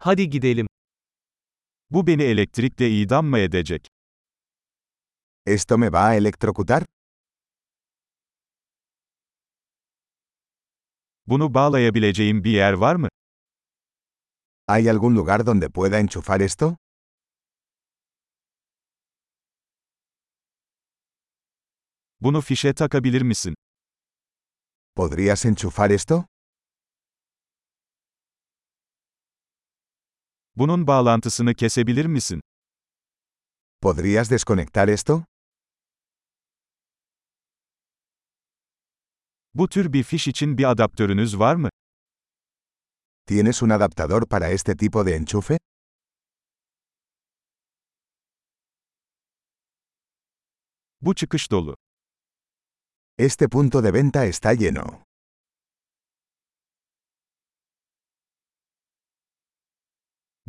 Hadi gidelim. Bu beni elektrikle idam mı edecek? ¿Esto me va a electrocutar? Bunu bağlayabileceğim bir yer var mı? ¿Hay algún lugar donde pueda enchufar esto? Bunu fişe takabilir misin? ¿Podrías enchufar esto? Bunun bağlantısını kesebilir misin? ¿Podrías desconectar esto? Bu tür bir fiş için bir adaptörünüz var mı? ¿Tienes un adaptador para este tipo de enchufe? Bu çıkış dolu. Este punto de venta está lleno.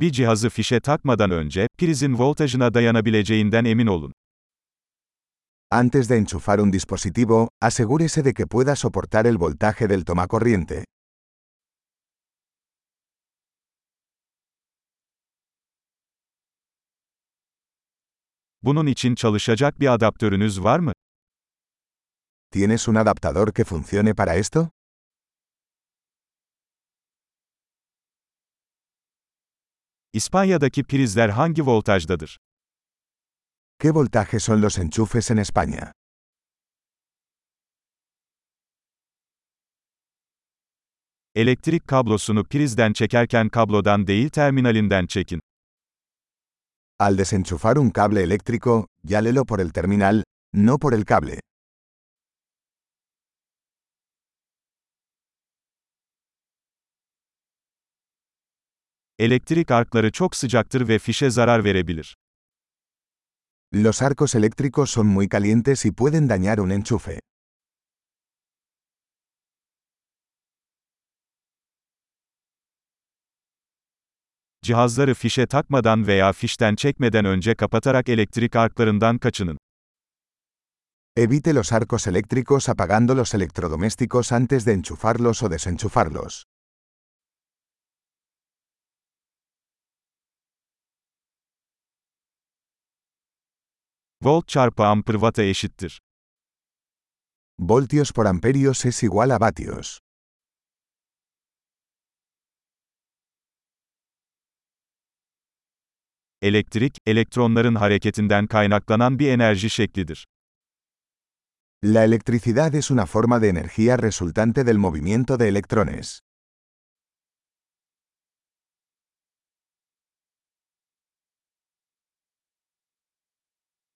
Bir cihazı fişe takmadan önce, prizin voltajına dayanabileceğinden emin olun. Antes de enchufar un dispositivo, asegúrese de que pueda soportar el voltaje del tomacorriente. Bunun için çalışacak bir adaptörünüz var mı? ¿Tienes un adaptador que funcione para esto? İspanya'daki prizler hangi voltajdadır? ¿Qué voltaje son los enchufes en España? Elektrik kablosunu prizden çekerken kablodan değil terminalinden çekin. Al desenchufar un cable eléctrico, llálelo por el terminal, no por el cable. Elektrik arkları çok sıcaktır ve fişe zarar verebilir. Los arcos eléctricos son muy calientes y pueden dañar un enchufe. Cihazları fişe takmadan veya fişten çekmeden önce kapatarak elektrik arklarından kaçının. Evite los arcos eléctricos apagando los electrodomésticos antes de enchufarlos o desenchufarlos. Volt çarpı amper watt'a eşittir. Voltios por amperios es igual a vatios. Elektrik, elektronların hareketinden kaynaklanan bir enerji şeklidir. La electricidad es una forma de energía resultante del movimiento de electrones.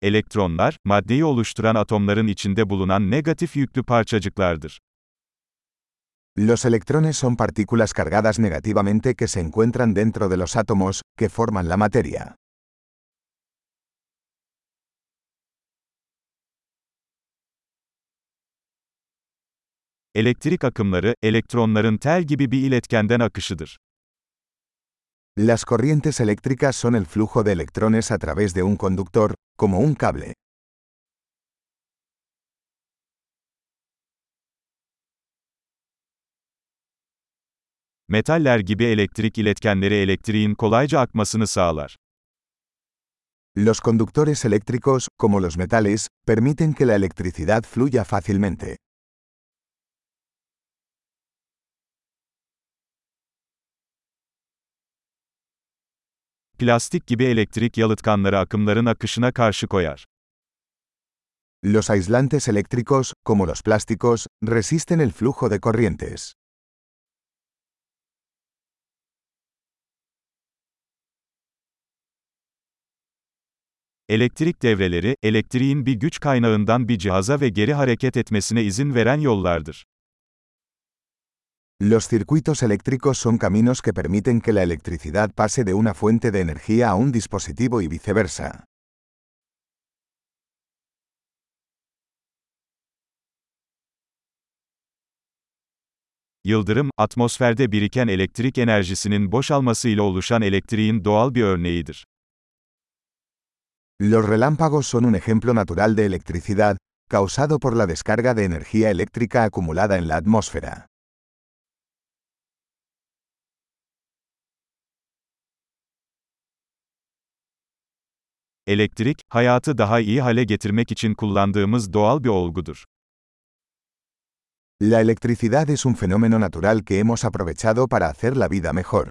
Elektronlar, maddeyi oluşturan atomların içinde bulunan negatif yüklü parçacıklardır. Los electrones son partículas cargadas negativamente que se encuentran dentro de los átomos, que forman la materia. Elektrik akımları, elektronların tel gibi bir iletkenden akışıdır. Las corrientes eléctricas son el flujo de electrones a través de un conductor, como un cable. Metaller gibi elektrik iletkenleri elektriğin kolayca akmasını sağlar. Los conductores eléctricos, como los metales, permiten que la electricidad fluya fácilmente. Plastik gibi elektrik yalıtkanları akımların akışına karşı koyar. Los aislantes eléctricos, como los plásticos, resisten el flujo de corrientes. Elektrik devreleri, elektriğin bir güç kaynağından bir cihaza ve geri hareket etmesine izin veren yollardır. Los circuitos eléctricos son caminos que permiten que la electricidad pase de una fuente de energía a un dispositivo y viceversa. Yıldırım, atmosferde biriken elektrik enerjisinin boşalmasıyla oluşan elektriğin doğal bir örneğidir. Los relámpagos son un ejemplo natural de electricidad, causado por la descarga de energía eléctrica acumulada en la atmósfera. Elektrik, hayatı daha iyi hale getirmek için kullandığımız doğal bir olgudur. La electricidad es un fenómeno natural que hemos aprovechado para hacer la vida mejor.